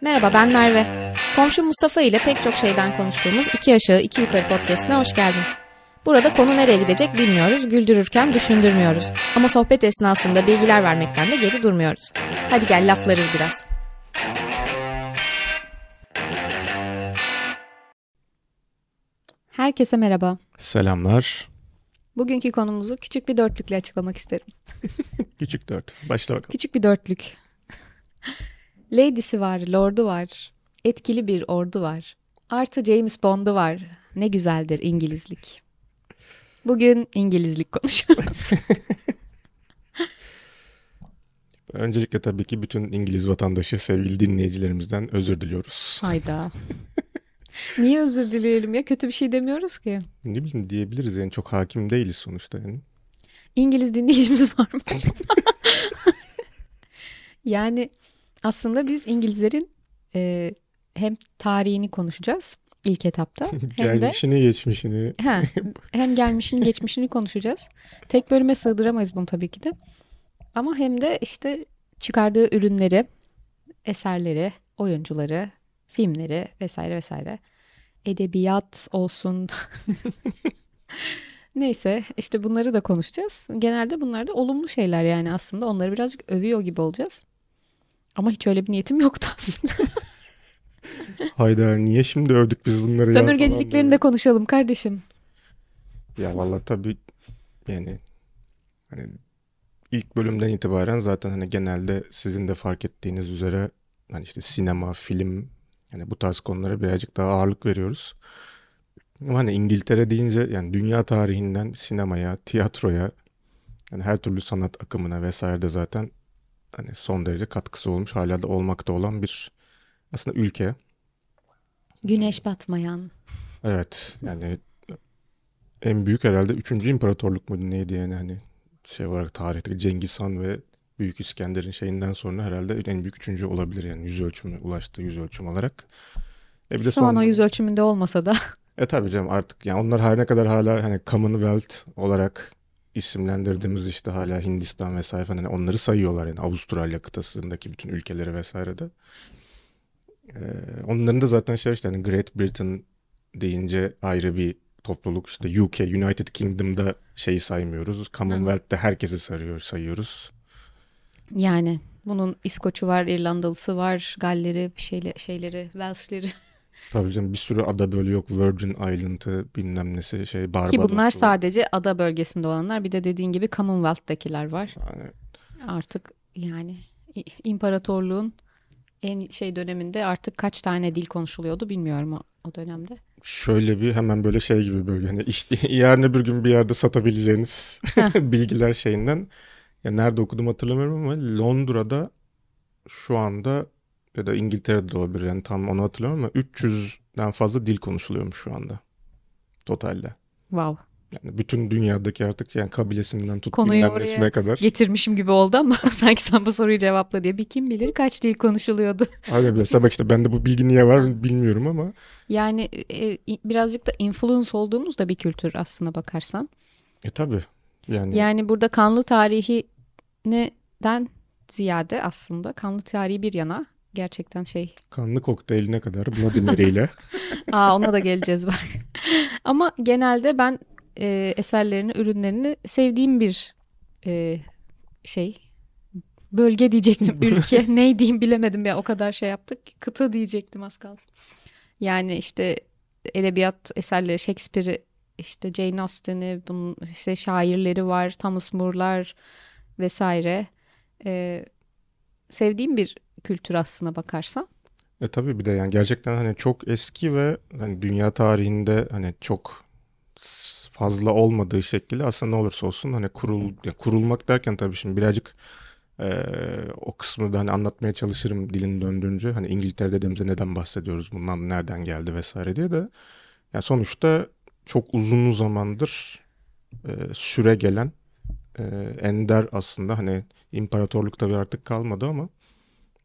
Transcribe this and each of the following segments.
Merhaba ben Merve. Komşu Mustafa ile pek çok şeyden konuştuğumuz iki aşağı iki yukarı podcastine hoş geldin. Burada konu nereye gidecek bilmiyoruz, güldürürken düşündürmüyoruz. Ama sohbet esnasında bilgiler vermekten de geri durmuyoruz. Hadi gel laflarız biraz. Herkese merhaba. Selamlar. Bugünkü konumuzu küçük bir dörtlükle açıklamak isterim. Küçük dört. Başla bakalım. Küçük bir dörtlük. Lady'si var, Lord'u var. Etkili bir ordu var. Artı James Bond'u var. Ne güzeldir İngilizlik. Bugün İngilizlik konuşuyoruz. Öncelikle tabii ki bütün İngiliz vatandaşı, sevgili dinleyicilerimizden özür diliyoruz. Hayda. Niye özür dileyelim ya? Kötü bir şey demiyoruz ki. Ne bileyim diyebiliriz yani çok hakim değiliz sonuçta yani. İngiliz dinleyicimiz var mı acaba? yani aslında biz İngilizlerin e, hem tarihini konuşacağız ilk etapta hem de Gelmişini geçmişini. Ha, hem gelmişini geçmişini konuşacağız. Tek bölüme sığdıramayız bunu tabii ki de. Ama hem de işte çıkardığı ürünleri, eserleri, oyuncuları, filmleri vesaire vesaire. Edebiyat olsun. Neyse işte bunları da konuşacağız. Genelde bunlar da olumlu şeyler yani aslında. Onları birazcık övüyor gibi olacağız. Ama hiç öyle bir niyetim yoktu aslında. Hayda niye şimdi övdük biz bunları ya Sömürgeciliklerini de konuşalım kardeşim. Ya vallahi tabii yani hani ilk bölümden itibaren zaten hani genelde sizin de fark ettiğiniz üzere hani işte sinema, film yani bu tarz konulara birazcık daha ağırlık veriyoruz. Ama hani İngiltere deyince yani dünya tarihinden sinemaya, tiyatroya yani her türlü sanat akımına vesaire de zaten hani son derece katkısı olmuş hala da olmakta olan bir aslında ülke. Güneş batmayan. Evet yani en büyük herhalde 3. imparatorluk muydu neydi yani hani şey olarak tarihte Cengiz Han ve Büyük İskender'in şeyinden sonra herhalde en büyük üçüncü olabilir yani yüz ölçümü ulaştığı yüz ölçüm olarak. E bir de Şu an o sonra- yüz ölçümünde olmasa da E tabii canım artık yani onlar her ne kadar hala hani Commonwealth olarak isimlendirdiğimiz işte hala Hindistan vesaire falan hani onları sayıyorlar yani Avustralya kıtasındaki bütün ülkeleri vesaire de. E, onların da zaten şey işte hani Great Britain deyince ayrı bir topluluk işte UK, United Kingdom'da şeyi saymıyoruz. Commonwealth'te herkesi sarıyor, sayıyoruz. Yani bunun İskoç'u var, İrlandalısı var, Galleri, şeyle, şeyleri, Welsh'leri. Tabii canım bir sürü ada böyle yok. Virgin Island'ı bilmem nesi şey Ki Barbados'u. bunlar sadece ada bölgesinde olanlar. Bir de dediğin gibi Commonwealth'takiler var. Yani Artık yani imparatorluğun en şey döneminde artık kaç tane dil konuşuluyordu bilmiyorum o, o dönemde. Şöyle bir hemen böyle şey gibi böyle hani işte yarın öbür gün bir yerde satabileceğiniz bilgiler şeyinden. Ya nerede okudum hatırlamıyorum ama Londra'da şu anda ya da İngiltere'de de olabilir yani tam onu hatırlamıyorum ama 300'den fazla dil konuşuluyormuş şu anda totalde. Wow. Yani bütün dünyadaki artık yani kabilesinden tut Konuyu oraya kadar. Getirmişim gibi oldu ama sanki sen bu soruyu cevapla diye. Bir kim bilir kaç dil konuşuluyordu. Aynen mesela bak işte bende bu bilgi niye var bilmiyorum ama Yani e, birazcık da influence olduğumuz da bir kültür aslına bakarsan. e tabii yani, Yani burada kanlı tarihinden ziyade aslında kanlı tarihi bir yana gerçekten şey. kanlı kokteyline kadar Bloody Mary'yle Aa ona da geleceğiz bak. Ama genelde ben e, eserlerini, ürünlerini sevdiğim bir e, şey. Bölge diyecektim, ülke. ne diyeyim bilemedim ya o kadar şey yaptık. Kıta diyecektim az kalsın. Yani işte edebiyat eserleri, Shakespeare'i, işte Jane Austen'i, bunun işte şairleri var, Thomas More'lar vesaire. E, sevdiğim bir kültür aslına bakarsan. E tabii bir de yani gerçekten hani çok eski ve hani dünya tarihinde hani çok fazla olmadığı şekilde aslında ne olursa olsun hani kurul kurulmak derken tabii şimdi birazcık e, o kısmı da hani anlatmaya çalışırım dilin döndüğünce hani İngiltere dediğimizde neden bahsediyoruz bundan nereden geldi vesaire diye de yani sonuçta çok uzun zamandır e, süre gelen e, ender aslında hani imparatorluk tabii artık kalmadı ama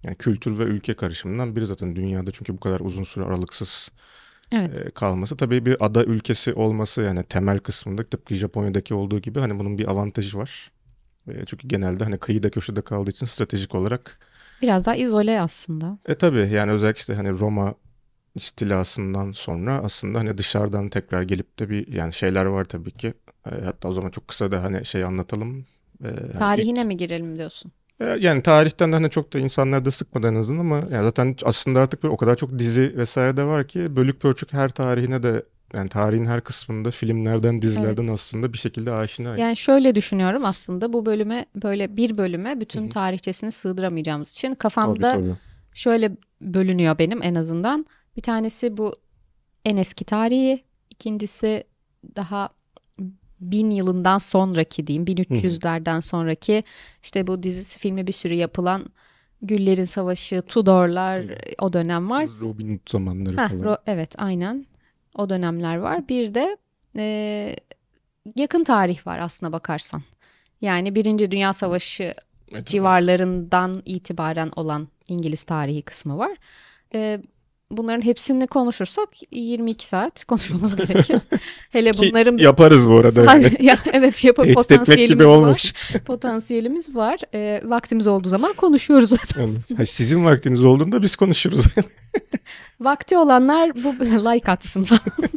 yani kültür ve ülke karışımından biri zaten dünyada çünkü bu kadar uzun süre aralıksız Evet. e, kalması. Tabii bir ada ülkesi olması yani temel kısmında tıpkı Japonya'daki olduğu gibi hani bunun bir avantajı var. E, çünkü genelde hani kıyıda köşede kaldığı için stratejik olarak Biraz daha izole aslında. E tabii yani özellikle işte hani Roma istilasından sonra aslında hani dışarıdan tekrar gelip de bir yani şeyler var tabii ki. E, hatta o zaman çok kısa da hani şey anlatalım. E, Tarihine ilk- mi girelim diyorsun? E, Yani tarihten de hani çok da insanları da sıkmadan en azından ama yani zaten aslında artık böyle o kadar çok dizi vesaire de var ki bölük pörçük her tarihine de yani tarihin her kısmında filmlerden dizilerden aslında bir şekilde aşinayız. Yani şöyle düşünüyorum aslında bu bölüme böyle bir bölüme bütün tarihçesini sığdıramayacağımız için Tabii kafamda tabii. şöyle bölünüyor benim en azından. Bir tanesi bu en eski tarihi, ikincisi daha bin yılından sonraki diyeyim, 1300'lerden sonraki işte bu dizisi filmi bir sürü yapılan Güllerin Savaşı, Tudorlar o dönem var. Robin Hood zamanları Heh, falan. ro- evet aynen o dönemler var. Bir de e, yakın tarih var aslına bakarsan. Yani Birinci Dünya Savaşı E, tabii. civarlarından itibaren olan İngiliz tarihi kısmı var. E, bunların hepsini konuşursak 22 saat konuşmamız gerekir. Hele Ki bunların yaparız bu arada yani. ya, evet yapı Tehdit etmek potansiyelimiz var. Potansiyelimiz var. E, vaktimiz olduğu zaman konuşuyoruz zaten. Yani, ha, sizin vaktiniz olduğunda biz konuşuruz. Vakti olanlar bu like atsın falan.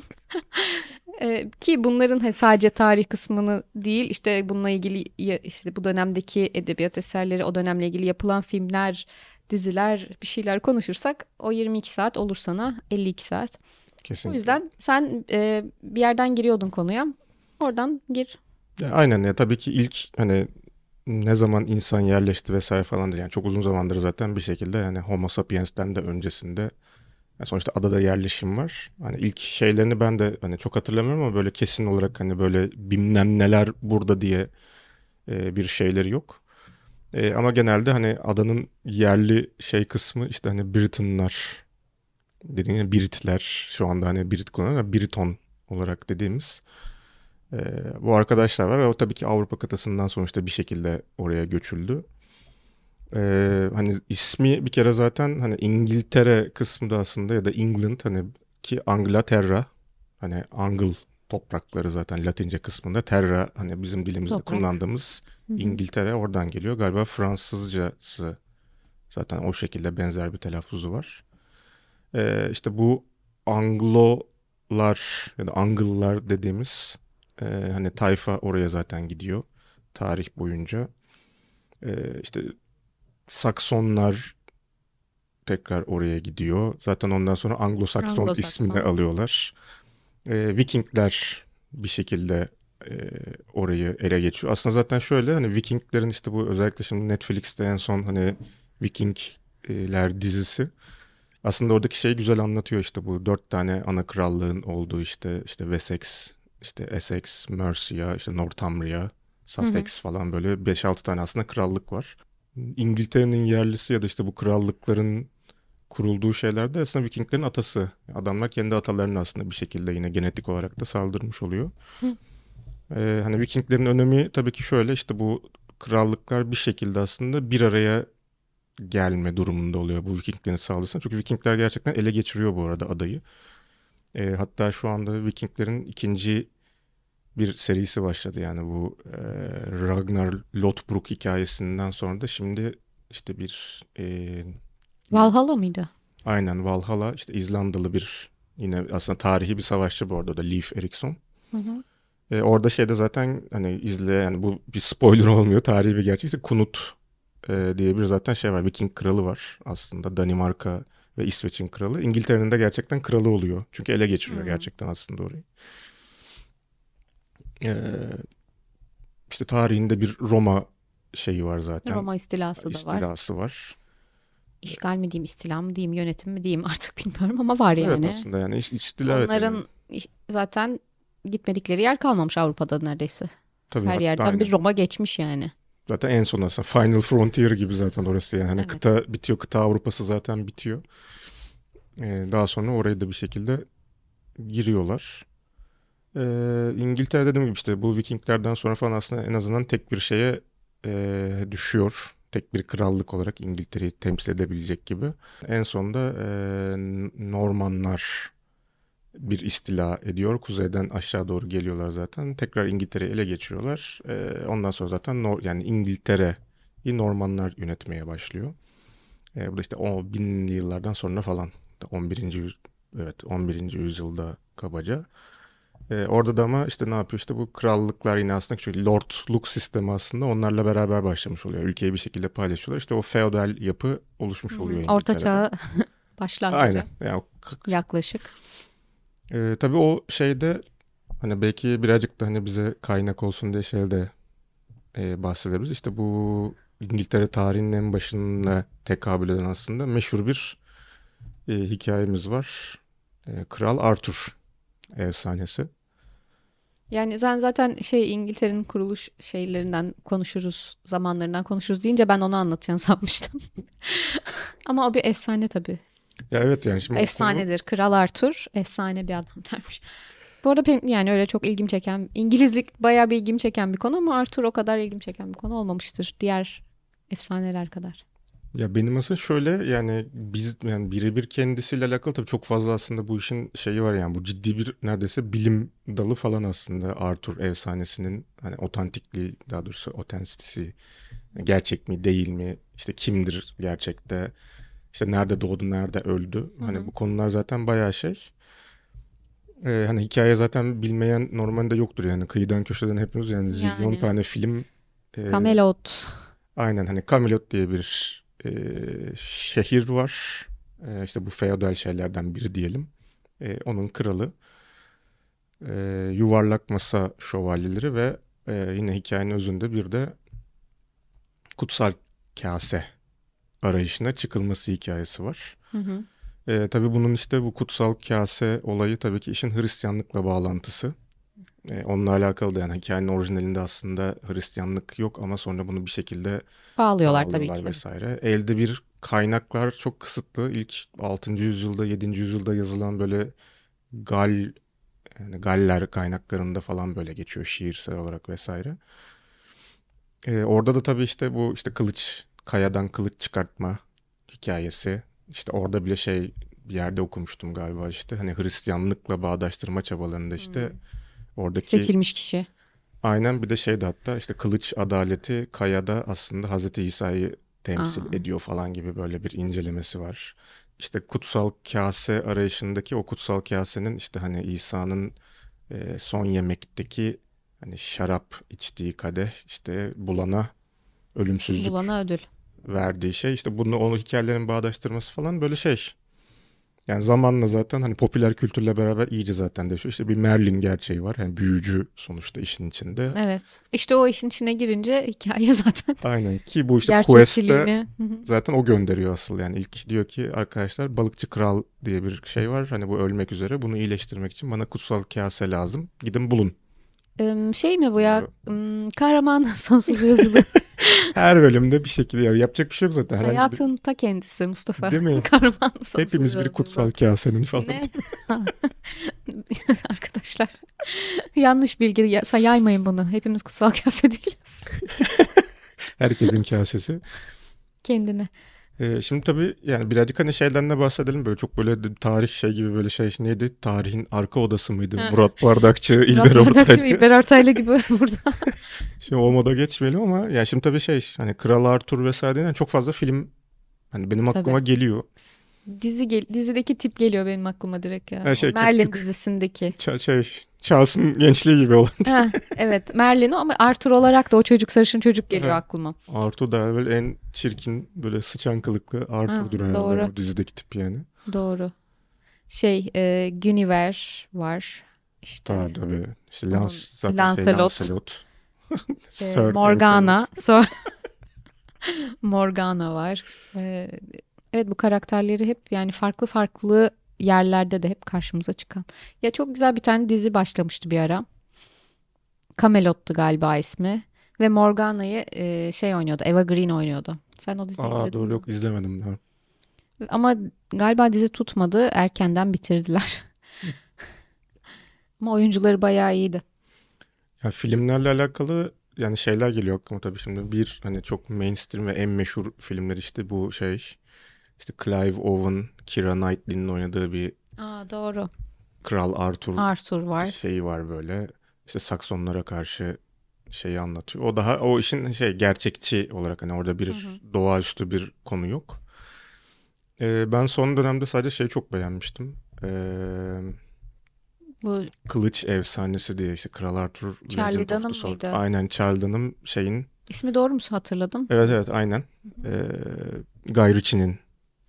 Ee, ki bunların sadece tarih kısmını değil işte bununla ilgili işte bu dönemdeki edebiyat eserleri o dönemle ilgili yapılan filmler diziler bir şeyler konuşursak o 22 saat olur sana 52 saat. O Kesinlikle. yüzden sen e, bir yerden giriyordun konuya oradan gir. Ya aynen ya tabii ki ilk hani ne zaman insan yerleşti vesaire falandır yani çok uzun zamandır zaten bir şekilde yani Homo sapiens'ten de öncesinde yani sonuçta adada yerleşim var. Hani ilk şeylerini ben de hani çok hatırlamıyorum ama böyle kesin olarak hani böyle bilmem neler burada diye e, bir şeyleri yok. E, ama genelde hani adanın yerli şey kısmı işte hani Britonlar dediğin gibi Britler şu anda hani Brit kullanıyor ama Briton olarak dediğimiz ee, bu arkadaşlar var ve o tabii ki Avrupa kıtasından sonuçta bir şekilde oraya göçüldü. Ee, hani ismi bir kere zaten hani İngiltere kısmı da aslında ya da England hani ki Anglaterra hani Angle toprakları zaten Latince kısmında Terra hani bizim dilimizde Toprak. kullandığımız. İngiltere oradan geliyor. Galiba Fransızcası zaten o şekilde benzer bir telaffuzu var. Ee, işte bu Anglolar ya da Angıllar dediğimiz e, hani tayfa oraya zaten gidiyor tarih boyunca. Ee, işte Saksonlar tekrar oraya gidiyor. Zaten ondan sonra Anglo-Sakson Anglo-Sakson. ismini alıyorlar. Ee, Vikingler bir şekilde e, orayı ele geçiyor. Aslında zaten şöyle hani Vikinglerin işte bu özellikle şimdi Netflix'te en son hani Vikingler dizisi aslında oradaki şeyi güzel anlatıyor işte bu dört tane ana krallığın olduğu işte işte Wessex, işte Essex, Mercia, işte Northumbria, Sussex falan böyle 5-6 tane aslında krallık var. İngiltere'nin yerlisi ya da işte bu krallıkların kurulduğu şeylerde aslında Vikinglerin atası. Adamlar kendi atalarını aslında bir şekilde yine genetik olarak da saldırmış oluyor. Ee, hani Vikinglerin önemi tabii ki şöyle işte bu krallıklar bir şekilde aslında bir araya gelme durumunda oluyor bu Vikinglerin saldırısına. Çünkü Vikingler gerçekten ele geçiriyor bu arada adayı. Ee, hatta şu anda Vikinglerin ikinci bir serisi başladı. Yani bu e, Ragnar Lothbrok hikayesinden sonra da şimdi işte bir e, Valhalla mıydı? aynen Valhalla işte İzlandalı bir yine aslında tarihi bir savaşçı bu arada da Leif Erikson. Hı hı. E, orada şeyde zaten hani izle yani bu bir spoiler olmuyor tarihi bir gerçek. İşte Knut e, diye bir zaten şey var Viking kralı var aslında Danimarka ve İsveç'in kralı. İngiltere'nin de gerçekten kralı oluyor. Çünkü ele geçiriyor Hmm. gerçekten aslında orayı. E, işte tarihinde bir Roma şeyi var zaten. Roma istilası da var. istilası var. İşgal mi diyeyim, istila mı diyeyim, yönetim mi diyeyim artık bilmiyorum ama var yani. Evet aslında yani istila evet Onların yani. zaten gitmedikleri yer kalmamış Avrupa'da neredeyse. Tabii Her yerden aynen. bir Roma geçmiş yani. Zaten en son aslında Final Frontier gibi zaten orası yani. Hani Evet. kıta bitiyor, kıta Avrupa'sı zaten bitiyor. Ee, daha sonra orayı da bir şekilde giriyorlar. Ee, İngiltere dediğim gibi işte bu Vikinglerden sonra falan aslında en azından tek bir şeye e, düşüyor. Tek bir krallık olarak İngiltere'yi temsil edebilecek gibi. En sonunda e, Normanlar bir istila ediyor. Kuzeyden aşağı doğru geliyorlar zaten. Tekrar İngiltere'yi ele geçiriyorlar. Ee, ondan sonra zaten Nor- yani İngiltere'yi Normanlar yönetmeye başlıyor. E, bu da işte o binli yıllardan sonra falan. 11. yüz- evet 11. yüzyılda kabaca. E, orada da ama işte ne yapıyor işte bu krallıklar yine aslında şu lordluk sistemi aslında onlarla beraber başlamış oluyor. Ülkeyi bir şekilde paylaşıyorlar. İşte o feodal yapı oluşmuş oluyor Hmm, Orta çağ başlangıcı Aynen. Yani yaklaşık. Ee, tabii o şeyde hani belki birazcık da hani bize kaynak olsun diye şeyde e, bahsedebiliriz. İşte bu İngiltere tarihinin en başına tekabül eden aslında meşhur bir e, hikayemiz var. E, Kral Arthur efsanesi. Yani sen zaten şey İngiltere'nin kuruluş şeylerinden konuşuruz, zamanlarından konuşuruz deyince ben onu anlatacağını sanmıştım. Ama o bir efsane tabii. Ya evet yani şimdi konu- Efsanedir. Kral Arthur efsane bir adam dermiş. Bu arada benim yani öyle çok ilgim çeken, İngilizlik bayağı bir ilgim çeken bir konu ama Arthur o kadar ilgim çeken bir konu olmamıştır diğer efsaneler kadar. Ya benim aslında şöyle yani biz yani birebir kendisiyle alakalı tabii çok fazla aslında bu işin şeyi var yani bu ciddi bir neredeyse bilim dalı falan aslında. Arthur efsanesinin hani otantikliği daha doğrusu otentisitesi gerçek mi değil mi işte kimdir gerçekte işte nerede doğdu nerede öldü? Hani bu konular zaten bayağı şey. Ee, hani hikaye zaten bilmeyen normalde yoktur yani. Kıyıdan köşeden hepimiz yani zilyon Yani. tane film e, Camelot. Aynen hani Camelot diye bir e, şehir var. E, işte bu feodal şeylerden biri diyelim. E, onun kralı. E, yuvarlak masa şövalyeleri ve e, yine hikayenin özünde bir de kutsal kase arayışına çıkılması hikayesi var. Hı hı. E, tabii bunun işte bu kutsal kase olayı tabii ki işin Hristiyanlıkla bağlantısı. E, onunla alakalı da yani hikayenin orijinalinde aslında Hristiyanlık yok ama sonra bunu bir şekilde Bağlıyorlar tabii bağlıyorlar ki. vesaire. Elde bir kaynaklar çok kısıtlı. İlk 6. yüzyılda 7. yüzyılda yazılan böyle Gal yani Galler kaynaklarında falan böyle geçiyor şiirsel olarak vesaire. Ee, orada da tabii işte bu işte kılıç kayadan kılıç çıkartma hikayesi. İşte orada bile şey bir yerde okumuştum galiba işte hani Hristiyanlıkla bağdaştırma çabalarında işte oradaki Seçilmiş kişi. Aynen bir de şeydi hatta işte kılıç adaleti kayada aslında Hazreti İsa'yı temsil Aa. ediyor falan gibi böyle bir incelemesi var. İşte kutsal kase arayışındaki o kutsal kasenin işte hani İsa'nın e, son yemekteki hani şarap içtiği kadeh işte bulana ölümsüzlük Bulana ödül. verdiği şey işte bunu onu hikayelerin bağdaştırması falan böyle şey. Yani zamanla zaten hani popüler kültürle beraber iyice zaten değişiyor. İşte bir Merlin gerçeği var. Yani büyücü sonuçta işin içinde. Evet. İşte o işin içine girince hikaye zaten Aynen ki bu işte Quest'te zaten o gönderiyor asıl yani ilk diyor ki arkadaşlar balıkçı kral diye bir şey var hani bu ölmek üzere bunu iyileştirmek için bana kutsal kase lazım gidin bulun. Şey mi bu ya? Im, Kahramanın sonsuz yolculuğu. Her bölümde bir şekilde ya yapacak bir şey yok zaten herhangi bir Hayatın ta kendisi Mustafa. değil mi? Kahramanın sonsuz Hepimiz bir kutsal kasenin falan. Ne? Arkadaşlar yanlış bilgi ya- yaymayın bunu. Hepimiz kutsal kase değiliz. Herkesin kasesi. Kendine. Ee, şimdi tabii yani birazcık hani şeyden de bahsedelim böyle çok böyle tarih şey gibi böyle şey neydi? Tarihin arka odası mıydı? Murat Bardakçı, İlber Murat Bardakçı Ortaylı. İlber Ortaylı gibi burada. Şimdi o moda geçmeyelim ama yani şimdi tabii şey hani Kral Arthur vesaire yani çok fazla film hani benim aklıma geliyor. Dizi gel dizideki tip geliyor benim aklıma direkt ya. Ha, şey, Merlin küçük. dizisindeki. Şey Charles'ın gençliği gibi olan. ha, evet Merlin o ama Arthur olarak da o çocuk sarışın çocuk geliyor Ha. aklıma. Arthur da böyle en çirkin böyle sıçan kılıklı Arthur'dur Ha, herhalde doğru. o dizideki tip yani. Doğru. Şey e, Guinevere var. İşte Tabii tabii. İşte Lans, zaten Lancelot. Şey, Lancelot. e, Sir Morgana. Sonra Morgana var. E, evet bu karakterleri hep yani farklı farklı yerlerde de hep karşımıza çıkan. Ya çok güzel bir tane dizi başlamıştı bir ara. Camelot'tu galiba ismi. Ve Morgana'yı e, şey oynuyordu. Eva Green oynuyordu. Sen o diziyi Aa izledin doğru mi? yok izlemedim daha. Ama galiba dizi tutmadı. Erkenden bitirdiler. Ama oyuncuları bayağı iyiydi. Ya filmlerle alakalı yani şeyler geliyor aklıma tabii şimdi. Bir hani çok mainstream ve en meşhur filmler işte bu şey işte Clive Owen, Keira Knightley'nin oynadığı bir Aa doğru. Kral Arthur Arthur var. şeyi var böyle. İşte Saksonlara karşı şeyi anlatıyor. O daha o işin şey gerçekçi olarak hani orada bir doğaüstü bir konu yok. Ee, ben son dönemde sadece şeyi çok beğenmiştim. Ee, Bu Kılıç Efsanesi diye işte Kral Arthur Charlie Legend Dunham mıydı? Aynen Charlie Dunham şeyin. ismi doğru mu hatırladım? Evet evet aynen. Ee, Guy Ritchie'nin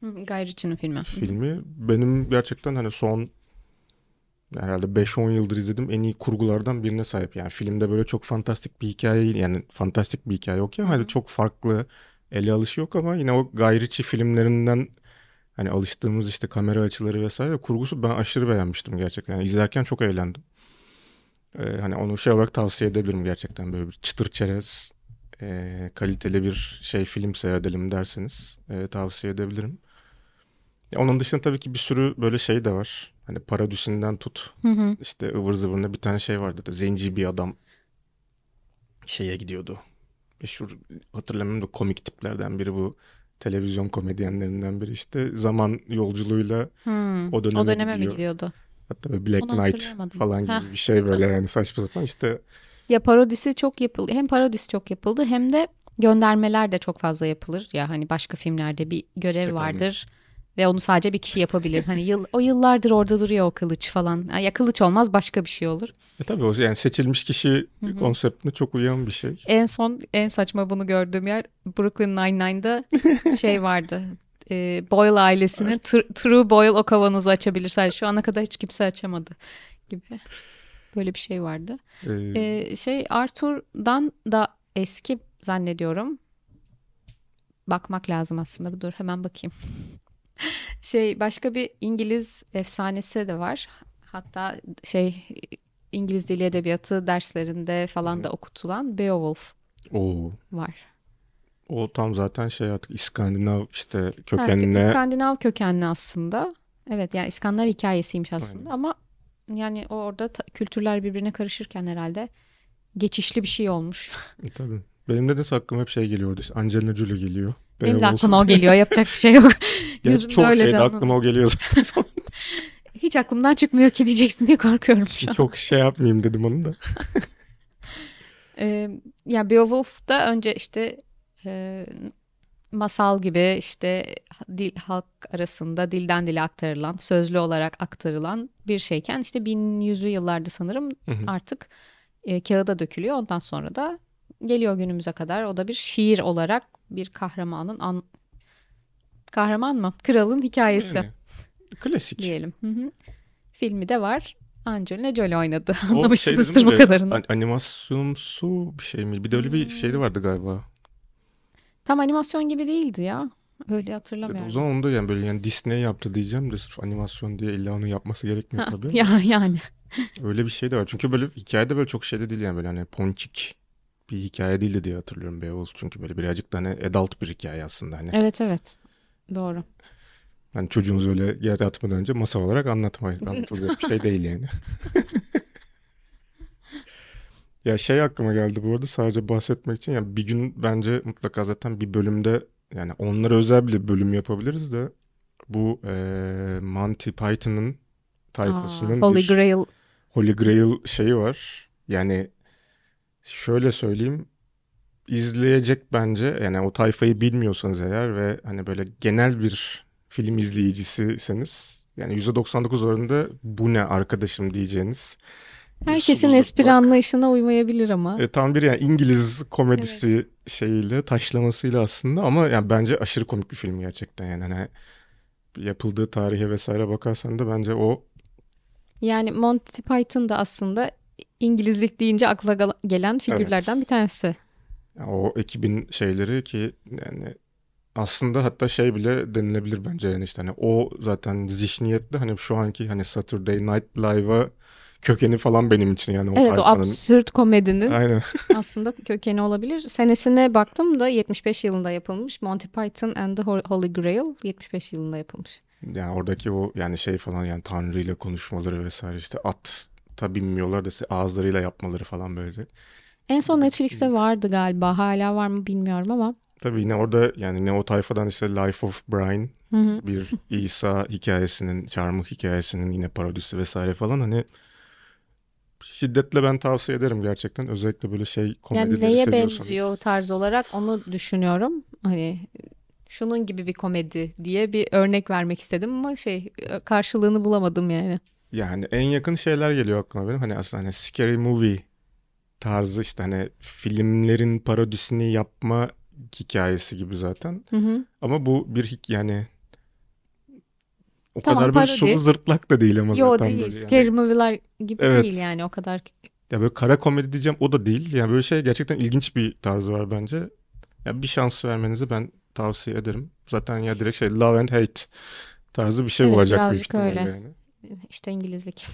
Guy Ritchie'nin filmi. filmi. Benim gerçekten hani son herhalde 5-10 yıldır izlediğim en iyi kurgulardan birine sahip. Yani filmde böyle çok fantastik bir hikaye yani fantastik bir hikaye yok ya. Hani çok farklı ele alışı yok ama yine o Guy Ritchie filmlerinden hani alıştığımız işte kamera açıları vesaire kurgusu ben aşırı beğenmiştim gerçekten. Yani izlerken çok eğlendim. Ee, hani onu şey olarak tavsiye edebilirim gerçekten böyle bir çıtır çerez e, kaliteli bir şey film seyredelim derseniz e, tavsiye edebilirim. Onun dışında tabii ki bir sürü böyle şey de var. Hani Paradüsü'nden tut Hı hı. işte ıvır zıvırında bir tane şey vardı da zenci bir adam şeye gidiyordu. Meşhur hatırlamıyorum da komik tiplerden biri bu televizyon komedyenlerinden biri işte zaman yolculuğuyla Hmm. O döneme o döneme mi gidiyor. gidiyordu? hatta böyle Black Onu Knight falan gibi bir şey böyle yani saçma sapan işte Ya parodisi çok yapıldı. Hem parodisi çok yapıldı hem de göndermeler de çok fazla yapılır. Ya hani başka filmlerde bir görev Evet, aynen. Ve onu sadece bir kişi yapabilir. Hani yıl, o yıllardır orada duruyor o kılıç falan. Ya kılıç olmaz başka bir şey olur. e tabii o yani seçilmiş kişi Hı hı. konseptine çok uyan bir şey. En son en saçma bunu gördüğüm yer Brooklyn Nine-Nine'da şey vardı. E, Boyle ailesinin Tr- True Boyle o kavanozu açabilir sadece. Şu ana kadar hiç kimse açamadı gibi. Böyle bir şey vardı. Ee, Ee, şey Arthur'dan da eski zannediyorum. Bakmak lazım aslında. Dur hemen bakayım. Şey başka bir İngiliz efsanesi de var. Hatta şey İngiliz Dili Edebiyatı derslerinde falan da okutulan Beowulf o var. o tam zaten şey artık İskandinav işte Ha, kökenine İskandinav kökenli aslında. Evet yani İskandinav hikayesiymiş aslında ama yani o orada ta- kültürler birbirine karışırken herhalde geçişli bir şey olmuş. E, tabii. Benim de de aklıma hep şey geliyordu işte Angelina Jolie geliyor. Benim de Beowulf. aklıma o geliyor. Yapacak bir şey yok. Gerçi çok öyle şeyde canlanıyor. aklıma o geliyor zaten. Hiç aklımdan çıkmıyor ki diyeceksin diye korkuyorum şu an. çok şey yapmayayım dedim onu da. Ee, ya Beowulf'da önce işte e, masal gibi işte dil halk arasında dilden dile aktarılan, sözlü olarak aktarılan bir şeyken işte 1100'lü yıllarda sanırım Hı hı. artık e, kağıda dökülüyor. Ondan sonra da geliyor günümüze kadar. O da bir şiir olarak bir kahramanın an... kahraman mı? Kralın hikayesi Yani, klasik. diyelim. Hı hı. Filmi de var. Angelina Jolie oynadı. O Anlamışsınızdır şey bu kadarını. an- animasyonsu bir şey mi? Bir de öyle bir şeydi vardı galiba. Tam animasyon gibi değildi ya. Öyle O hatırlamıyorum. zaman onu da yani böyle yani Disney yaptı diyeceğim de sırf animasyon diye illa onu yapması gerekmiyor Ha, tabii. ya yani. Öyle bir şey de var. Çünkü böyle hikayede böyle çok şey de değil yani böyle hani ponçik bir hikaye değildi diye hatırlıyorum Beowulf. Çünkü böyle birazcık da hani adult bir hikaye aslında. Hani, Evet evet. Doğru. hani çocuğunuzu öyle yere atmadan önce masal olarak anlatmayın. Anlatılacak bir şey değil yani. Ya şey aklıma geldi bu arada sadece bahsetmek için ya bir gün bence mutlaka zaten bir bölümde yani onlara özel bir bölüm yapabiliriz de bu eee Monty Python'ın tayfasının Aa, Holy bir Grail. Holy Grail şeyi var. Yani şöyle söyleyeyim izleyecek bence yani o tayfayı bilmiyorsanız eğer ve hani böyle genel bir film izleyicisiseniz yani %99 oranında bu ne arkadaşım diyeceğiniz Herkesin espri anlayışına uymayabilir ama. E, tam bir yani İngiliz komedisi şeyiyle taşlamasıyla aslında ama yani bence aşırı komik bir film gerçekten yani. Hani yapıldığı tarihe vesaire bakarsan da bence o Yani Monty Python da aslında İngilizlik deyince akla gelen figürlerden Evet. bir tanesi. o ekibin şeyleri ki yani aslında hatta şey bile denilebilir bence yani işte hani o zaten zihniyetle hani şu anki hani Saturday Night Live'a kökeni falan benim için yani o Evet o absürt komedinin Aynen. aslında kökeni olabilir. Senesine baktım da 75 yılında yapılmış. Monty Python and the Hol- Holy Grail 75 yılında yapılmış. Yani oradaki o yani şey falan yani Tanrı ile konuşmaları vesaire işte at ta binmiyorlar da ağızlarıyla yapmaları falan böyle. En son Netflix'te vardı galiba. Hala var mı bilmiyorum ama. Tabii yine orada yani ne o tayfadan işte Life of Brian Hı hı. bir İsa hikayesinin, çarmıh hikayesinin yine parodisi vesaire falan hani şiddetle ben tavsiye ederim gerçekten. Özellikle böyle şey Yani komedileri neye seviyorsanız. benziyor tarz olarak onu düşünüyorum. Hani şunun gibi bir komedi diye bir örnek vermek istedim ama şey karşılığını bulamadım yani. Yani en yakın şeyler geliyor aklıma benim. Hani aslında hani scary movie tarzı işte hani filmlerin parodisini yapma hikayesi gibi zaten. Hı hı. Ama bu bir hik yani o Tamam, kadar böyle parodi. sulu zırtlak da değil ama Yo zaten değil. böyle Scary yani. movie'ler gibi Evet. değil yani o kadar. Ya böyle kara komedi diyeceğim o da değil. Yani böyle şey gerçekten ilginç bir tarzı var bence. Ya bir şans vermenizi ben tavsiye ederim. Zaten ya direkt şey love and hate tarzı bir şey Evet, olacak büyük ihtimalle öyle. yani. İşte İngilizlik.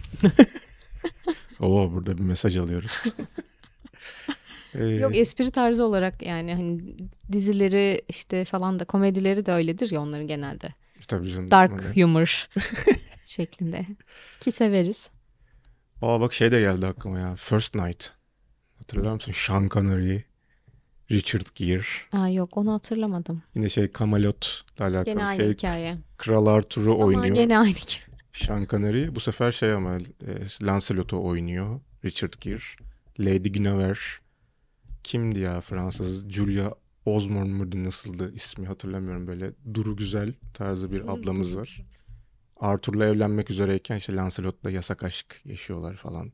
Oo burada bir mesaj alıyoruz. Ee, Yok espri tarzı olarak yani hani dizileri işte falan da komedileri de öyledir ya onların genelde. tabii canım. Dark Hani- humor şeklinde. Ki severiz. Aa bak şey de geldi aklıma ya. First Night. Hatırlar mısın? Sean Connery, Richard Gere. Aa yok onu hatırlamadım. Yine şey Camelot'la alakalı Gene aynı şey. hikaye. Kral Arthur'u Ama oynuyor. gene aynı hikaye. Sean Connery bu sefer şey ama e, Lancelot'u oynuyor. Richard Gere. Lady Guinevere. Kimdi ya Fransız? Julia Osmond muydu nasıldı ismi hatırlamıyorum böyle. Duru Güzel tarzı bir ablamız var. Arthur'la evlenmek üzereyken işte Lancelot'la yasak aşk yaşıyorlar falan.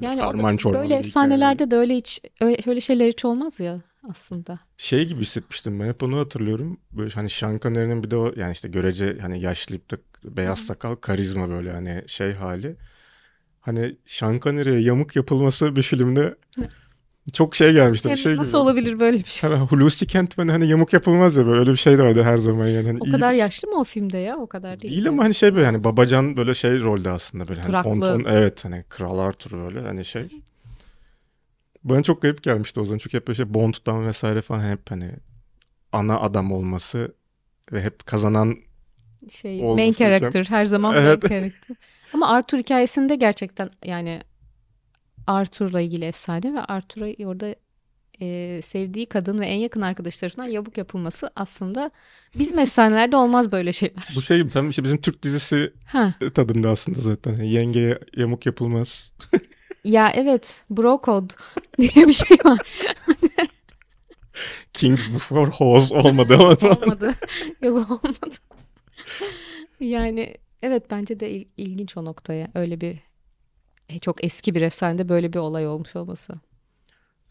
Yani karman böyle efsanelerde de öyle hiç öyle, öyle şeyler hiç olmaz ya aslında. şey gibi hissetmiştim ben hep onu hatırlıyorum. Böyle hani Sean Connery'nin bir de o yani işte görece hani yaşlıyıp da beyaz sakal karizma böyle hani şey hali. Hani Sean Connery'e yamuk yapılması bir filmde çok şey gelmişti. Hem bir şey nasıl gibi. olabilir böyle bir şey? Hani Hulusi Kentman hani yamuk yapılmaz ya böyle öyle bir şey de vardı her zaman yani. Hani O iyi- kadar yaşlı mı o filmde ya? O kadar değil. Değil ama hani şey böyle hani babacan böyle şey rolde aslında böyle hani Kuraklı. tonton evet hani Kral Arthur böyle hani şey. Bana çok garip gelmişti o zaman çünkü hep böyle şey Bond'dan vesaire falan hep hani ana adam olması ve hep kazanan şey olması main character her zaman Evet. main character. Ama Arthur hikayesinde gerçekten yani Arthur'la ilgili efsane ve Arthur'a orada e, sevdiği kadın ve en yakın arkadaşlarından yabuk yapılması aslında bizim efsanelerde olmaz böyle şeyler. bu şey gibi tam işte bizim Türk dizisi Ha. tadında aslında zaten. Yani yengeye yamuk yapılmaz. Ya evet bro code diye bir şey var. Kings before hoes olmadı ama falan. olmadı. Yok olmadı. Yani evet bence de il- ilginç o noktaya. Öyle bir e, çok eski bir efsanede böyle bir olay olmuş olması.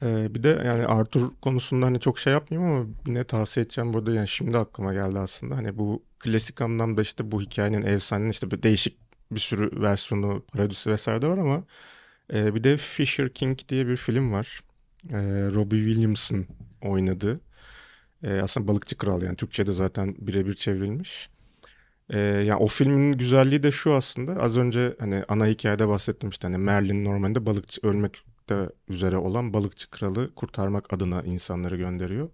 Ee, bir de yani Arthur konusunda hani çok şey yapmayayım ama yine tavsiye edeceğim burada yani şimdi aklıma geldi aslında. Hani bu klasik anlamda işte bu hikayenin efsanenin işte bir değişik bir sürü versiyonu, parodisi vesaire de var ama e, bir de Fisher King diye bir film var. E, Robbie Williams'ın oynadığı. E, aslında Balıkçı Kral yani Türkçe'de zaten birebir çevrilmiş. E, yani o filmin güzelliği de şu aslında az önce hani ana hikayede bahsettim işte hani Merlin normalde balıkçı ölmek de üzere olan balıkçı kralı kurtarmak adına insanları gönderiyor.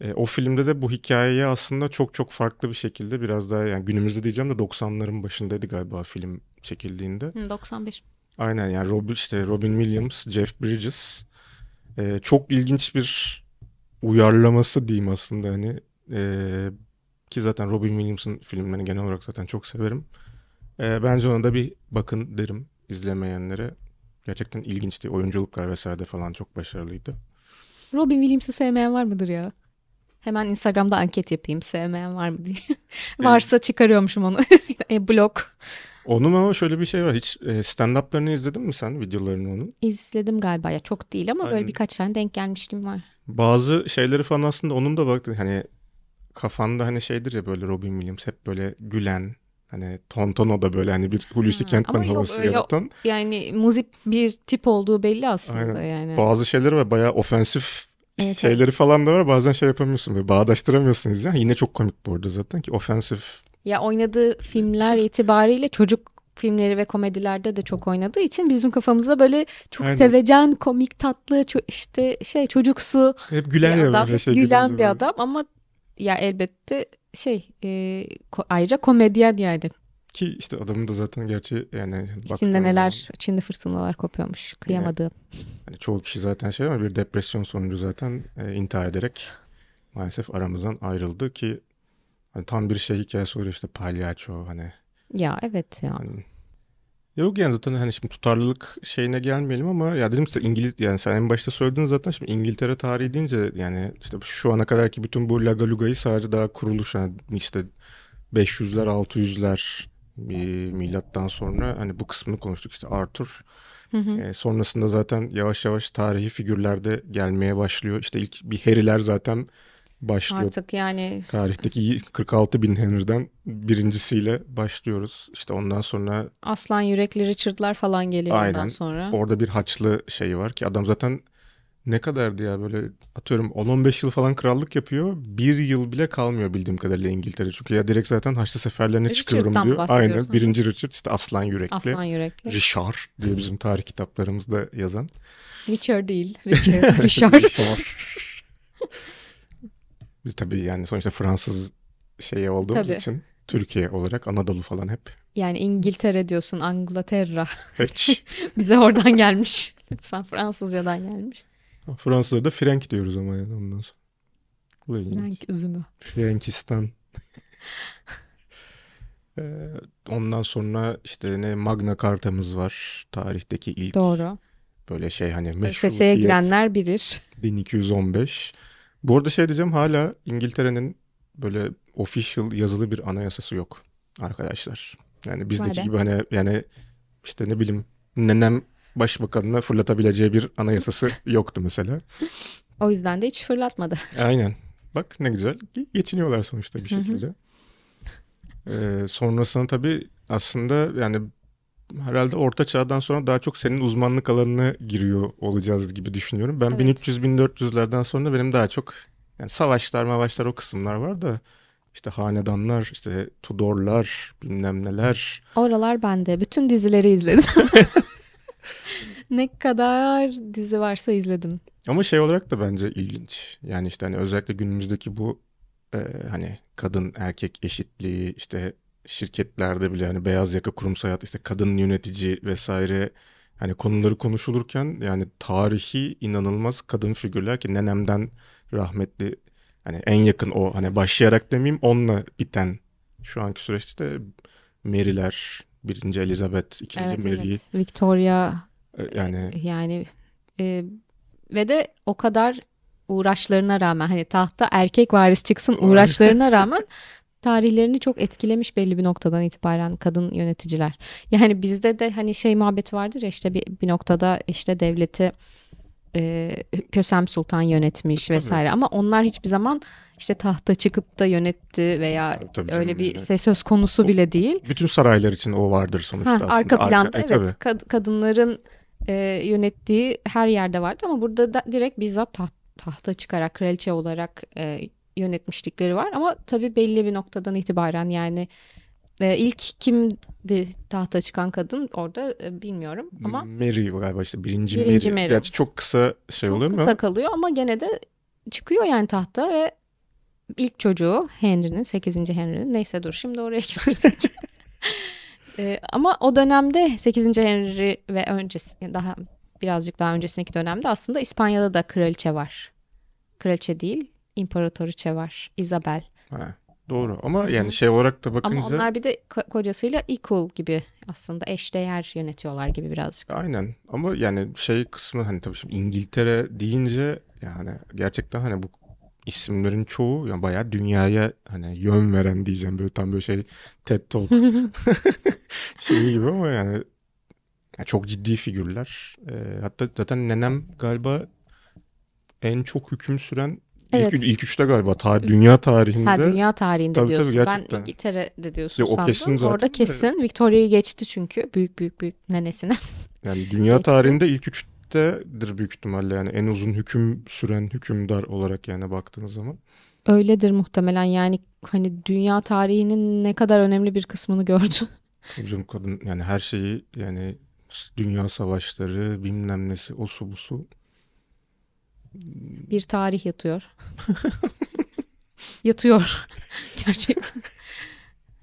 E, o filmde de bu hikayeyi aslında çok çok farklı bir şekilde biraz daha yani günümüzde diyeceğim de 90'ların başındaydı galiba film çekildiğinde. Hı, 91. Aynen yani Robin, işte Robin Williams, Jeff Bridges e, çok ilginç bir uyarlaması diyeyim aslında hani E, ki zaten Robin Williams'ın filmlerini genel olarak zaten çok severim. E, bence ona da bir bakın derim izlemeyenlere. Gerçekten ilginçti. Oyunculuklar vesaire falan çok başarılıydı. Robin Williams'ı sevmeyen var mıdır ya? Hemen Instagram'da anket yapayım. Sevmeyen var mı diye. Varsa çıkarıyormuşum onu. e, blok. Onun ama şöyle bir şey var. Hiç e, stand-up'larını izledin mi sen videolarını onun? İzledim galiba ya çok değil ama böyle Aynen. birkaç tane denk gelmiştim var. Bazı şeyleri falan aslında onun da baktın hani kafanda hani şeydir ya böyle Robin Williams hep böyle gülen hani tonton o da böyle hani bir Hulusi Ha, Kentman havası öyle- yaratan Yani muzip bir tip olduğu belli aslında Aynen. yani. bazı şeyleri var bayağı ofensif Evet, şeyleri falan da var bazen şey yapamıyorsun böyle bağdaştıramıyorsunuz ya yine çok komik bu arada zaten ki ofensif Ya oynadığı filmler itibariyle çocuk filmleri ve komedilerde de çok oynadığı için bizim kafamızda böyle çok Aynen. sevecen, komik, tatlı, işte şey çocuksu hep güler bir adam, böyle şey gülen bir adam ama ya elbette şey e, ko- ayrıca komedyen yani. ki işte adamın da zaten gerçi yani İçinde neler, zaman içinde fırtınalar kopuyormuş. Kıyamadım. hani çoğu kişi zaten şey ama bir depresyon sonucu zaten e, intihar ederek maalesef aramızdan ayrıldı ki hani tam bir şey hikayesi oluyor işte palyaço hani Ya evet ya. Hani Yok yani zaten hani şimdi tutarlılık şeyine gelmeyelim ama ya dedim size İngiliz yani sen en başta söyledin zaten şimdi İngiltere tarihi deyince yani işte şu ana kadar ki bütün bu Lagaluga'yı sadece daha kuruluş yani işte 500'ler 600'ler milattan sonra hani bu kısmını konuştuk işte Arthur. Hı hı. E, sonrasında zaten yavaş yavaş tarihi figürlerde gelmeye başlıyor. İşte ilk bir Harry'ler zaten başlıyor. Artık yani tarihteki 46 bin Henry'den birincisiyle başlıyoruz. İşte ondan sonra Aslan yürekli Richard'lar falan geliyor Aynen. ondan sonra. Orada bir haçlı şeyi var ki adam zaten ne kadardı ya böyle atıyorum 10-15 yıl falan krallık yapıyor. Bir yıl bile kalmıyor bildiğim kadarıyla İngiltere. Çünkü ya direkt zaten Haçlı seferlerine Richard'dan çıkıyorum diyor. Aynen birinci Richard işte aslan yürekli. Aslan yürekli. Richard diye bizim tarih kitaplarımızda yazan. Richard değil. Richard. Richard. Biz tabii yani sonuçta Fransız şeyi olduğumuz tabii. için Türkiye olarak Anadolu falan hep. Yani İngiltere diyorsun, Anglaterra. Hiç. Bize oradan gelmiş. Lütfen Fransızcadan gelmiş. Fransızlarda da Frank diyoruz ama yani ondan sonra. Frank üzümü. Frankistan. ee, ondan sonra işte ne Magna Carta'mız var. Tarihteki ilk. Doğru. Böyle şey hani meşrutiyet. Seseye girenler bilir. 1215. Bu arada şey diyeceğim hala İngiltere'nin böyle official yazılı bir anayasası yok arkadaşlar. Yani bizdeki Vay gibi hani yani işte ne bileyim nenem başbakanına fırlatabileceği bir anayasası yoktu mesela. O yüzden de hiç fırlatmadı. Aynen. Bak ne güzel. Geçiniyorlar sonuçta bir şekilde. ee, sonrasında tabii aslında yani herhalde orta çağdan sonra daha çok senin uzmanlık alanına giriyor olacağız gibi düşünüyorum. Ben evet. 1300-1400'lerden sonra benim daha çok yani savaşlar mavaşlar o kısımlar var da işte hanedanlar, işte Tudorlar, bilmem neler. Oralar bende. Bütün dizileri izledim. ne kadar dizi varsa izledim. Ama şey olarak da bence ilginç. Yani işte hani özellikle günümüzdeki bu e, hani kadın erkek eşitliği işte şirketlerde bile hani beyaz yaka kurumsal hayat işte kadın yönetici vesaire hani konuları konuşulurken yani tarihi inanılmaz kadın figürler ki nenemden rahmetli hani en yakın o hani başlayarak demeyeyim onunla biten şu anki süreçte Mary'ler birinci Elizabeth ikinci evet, Mary evet. Victoria e, yani yani e, ve de o kadar uğraşlarına rağmen hani tahta erkek varis çıksın uğraşlarına rağmen tarihlerini çok etkilemiş belli bir noktadan itibaren kadın yöneticiler. Yani bizde de hani şey muhabbeti vardır ya işte bir, bir noktada işte devleti e, Kösem Sultan yönetmiş tabii. vesaire ama onlar hiçbir zaman işte tahta çıkıp da yönetti veya tabii, tabii öyle bir yani. söz konusu o, bile değil. Bütün saraylar için o vardır sonuçta ha, aslında. Arka planda arka, evet e, kad- kadınların e, yönettiği her yerde vardı ama burada da direkt bizzat taht, tahta çıkarak kraliçe olarak e, yönetmişlikleri var ama tabii belli bir noktadan itibaren yani e, ilk kimdi tahta çıkan kadın orada e, bilmiyorum ama Mary galiba işte birinci, birinci Mary. Mary. Gerçi çok kısa şey çok oluyor mu? Çok kısa kalıyor ama gene de çıkıyor yani tahta ve ilk çocuğu Henry'nin 8. Henry'nin neyse dur şimdi oraya girersek. e, ama o dönemde 8. Henry ve öncesi daha birazcık daha öncesindeki dönemde aslında İspanya'da da kraliçe var. Kraliçe değil imparatoriçe var. Isabel. Ha, doğru ama yani şey olarak da bakınca... Ama onlar bir de ko- kocasıyla equal gibi aslında eşdeğer yönetiyorlar gibi birazcık. Aynen ama yani şey kısmı hani tabii şimdi İngiltere deyince yani gerçekten hani bu isimlerin çoğu yani bayağı dünyaya hani yön veren diyeceğim böyle tam böyle şey TED Talk şey gibi ama yani, yani çok ciddi figürler. Ee, hatta zaten nenem galiba en çok hüküm süren Evet. İlk, ilk üçte galiba ta, dünya tarihinde. Ha dünya tarihinde tabii, diyorsun. Tabii, gerçekten. ben İngiltere'de diyorsun Yok, o Kesin zaten. Orada kesin. Victoria'yı geçti çünkü büyük büyük büyük nenesine. Yani dünya geçti. tarihinde ilk üçtedir büyük ihtimalle yani en uzun hüküm süren hükümdar olarak yani baktığınız zaman. Öyledir muhtemelen yani hani dünya tarihinin ne kadar önemli bir kısmını gördü. Hocam kadın yani her şeyi yani dünya savaşları bilmem nesi o su bu su bir tarih yatıyor. yatıyor gerçekten.